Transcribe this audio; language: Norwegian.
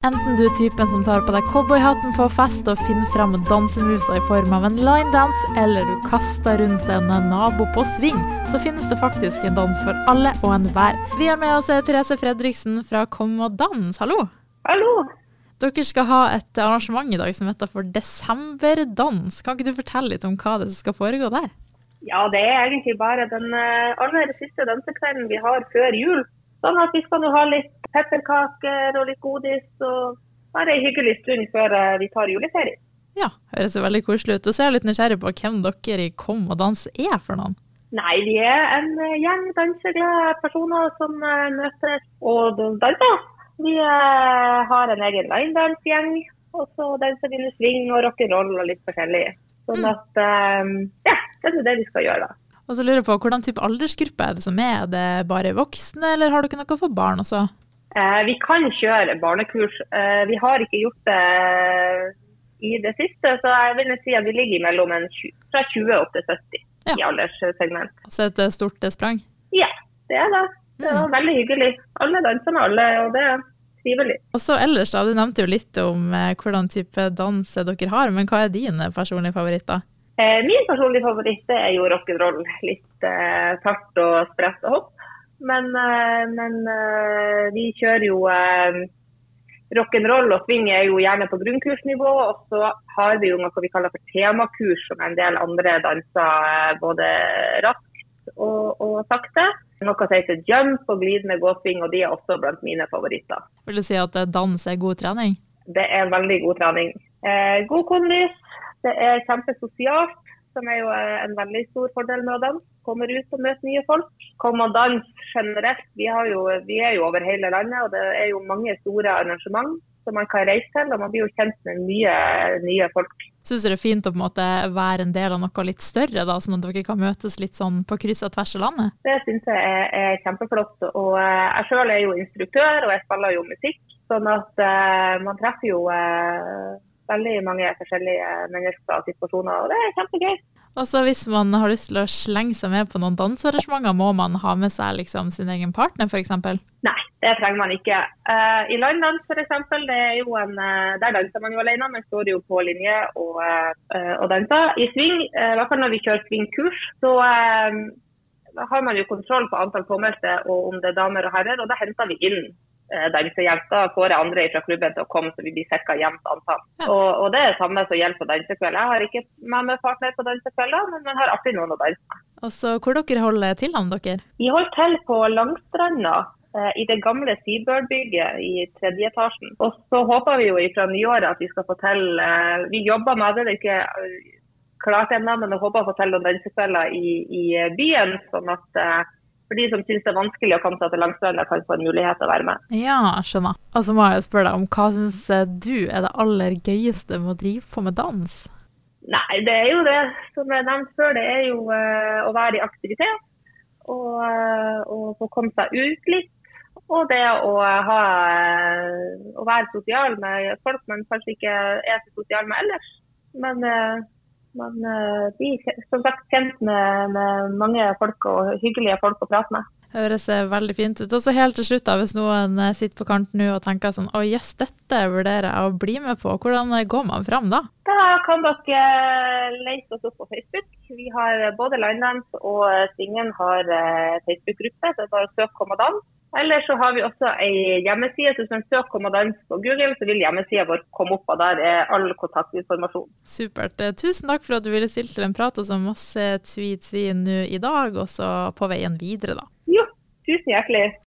Enten du er typen som tar på deg cowboyhatten på fest og finner fram dansemusa i form av en linedance, eller du kaster rundt en nabo på sving, så finnes det faktisk en dans for alle og enhver. Vi har med oss Therese Fredriksen fra Kom og dans, hallo! Hallo! Dere skal ha et arrangement i dag som heter for Desemberdans. Kan ikke du fortelle litt om hva det skal foregå der? Ja, det er egentlig bare den eh, aller siste dansekvelden vi har før jul. Sånn at vi skal nå ha litt pepperkaker og litt godis og bare ei hyggelig stund før eh, vi tar juleferie. Ja, høres jo veldig koselig ut. Og så er jeg litt nysgjerrig på hvem dere i Kom og dans er for noen? Nei, vi er en eh, gjeng danseglade personer som uh, møtes og danser. Vi har en egen linedance-gjeng, og så danser vi med swing og rock'n'roll og litt forskjellig. Sånn mm. at ja, det er det vi skal gjøre da. Og så lurer jeg på, Hvordan type aldersgruppe er det som er? Er det bare voksne, eller har dere noe for barn også? Eh, vi kan kjøre barnekurs. Eh, vi har ikke gjort det eh, i det siste, så jeg vil si at vi ligger mellom en, fra 20 opp til 70 ja. i alderssegment. Så et eh, stort eh, sprang? Ja, det er det. Det var mm. veldig hyggelig. Alle danser med alle, og det er trivelig. Og så ellers, da. Du nevnte jo litt om hvordan type dans dere har, men hva er dine personlige favoritter? Min personlige favoritt er jo rock'n'roll. Litt eh, tart og sprett og hopp. Men, eh, men eh, vi kjører jo eh, rock'n'roll og swing er jo gjerne på grunnkursnivå. Og så har vi jo noe vi kaller for temakurs, som en del andre danser eh, både raskt og, og sakte. Noe som heter jump og glidende gåsving, og de er også blant mine favoritter. Vil du si at dans er god trening? Det er veldig god trening. Eh, god kondis, det er kjempesosialt, som er jo eh, en veldig stor fordel med å danse. Kommer ut og møter nye folk. Kom og dans generelt. Vi, jo, vi, er jo over hele landet, og det er jo mange store arrangement som man kan reise til. Og man blir jo kjent med mye nye folk. Syns du det er fint å på en måte være en del av noe litt større, da, sånn at dere kan møtes litt sånn på kryss og tvers av landet? Det syns jeg er, er, kjempeflott. Og eh, jeg sjøl er jo instruktør, og jeg spiller jo musikk. Sånn at uh, man treffer jo uh, veldig mange forskjellige mennesker og situasjoner, og det er kjempegøy. Og så Hvis man har lyst til å slenge seg med på noen dansearrangementer, må man ha med seg liksom sin egen partner f.eks.? Nei, det trenger man ikke. Uh, I landdans f.eks., det jo en, uh, der danser man jo alene, man står jo på linje og, uh, og danser. I sving, i hvert fall når vi kjører svingkurs, så har man jo kontroll på antall påmeldte og om det er damer og herrer, og da henter vi inn Eh, dansejenter får andre fra klubben til å komme, så vi blir ca. jevnt antall. Og, og, det er det samme som gjelder på dansekveld. Jeg har ikke med meg partner på dansekvelder, men man har alltid noen å danse. Og så Hvor dere holder til han, dere? Vi holder til på Langstranda. Eh, I det gamle Seabird-bygget i tredje etasjen. Og så håper vi jo fra nyåret at vi skal få til eh, Vi jobber med det, det er ikke klart ennå, men vi håper å få til noen dansekvelder i, i byen. sånn at for de som syns det er vanskelig å komme seg til Langstranda, kan få en mulighet til å være med. Ja, skjønner. Og så må jeg spørre deg om hva syns du er det aller gøyeste med å drive på med dans? Nei, det er jo det som jeg nevnte før, det er jo uh, å være i aktivitet. Og, uh, og få komme seg ut litt. Og det å, ha, uh, å være sosial med folk man kanskje ikke er så sosial med ellers. Men man blir eh, som sagt kjent med, med, mange folk og hyggelige folk å prate med. Høres eh, veldig fint ut. Og så helt til slutt, da, hvis noen eh, sitter på kanten nå og tenker sånn å yes, dette vurderer jeg å bli med på, hvordan går man fram da? Da kan dere lete oss opp på Facebook. Vi har både Linedance og Svingen har Facebook-gruppe, så det er bare å søke Kom og dans. Eller så har vi også ei hjemmeside. så Hvis man søker Kommandans på Google, så vil hjemmesida vår komme opp, og der er all kontaktinformasjon. Supert. Eh, tusen takk for at du ville stille til en prat, og så masse tvi-tvi nå i dag, og så på veien videre, da. Jo, tusen hjertelig.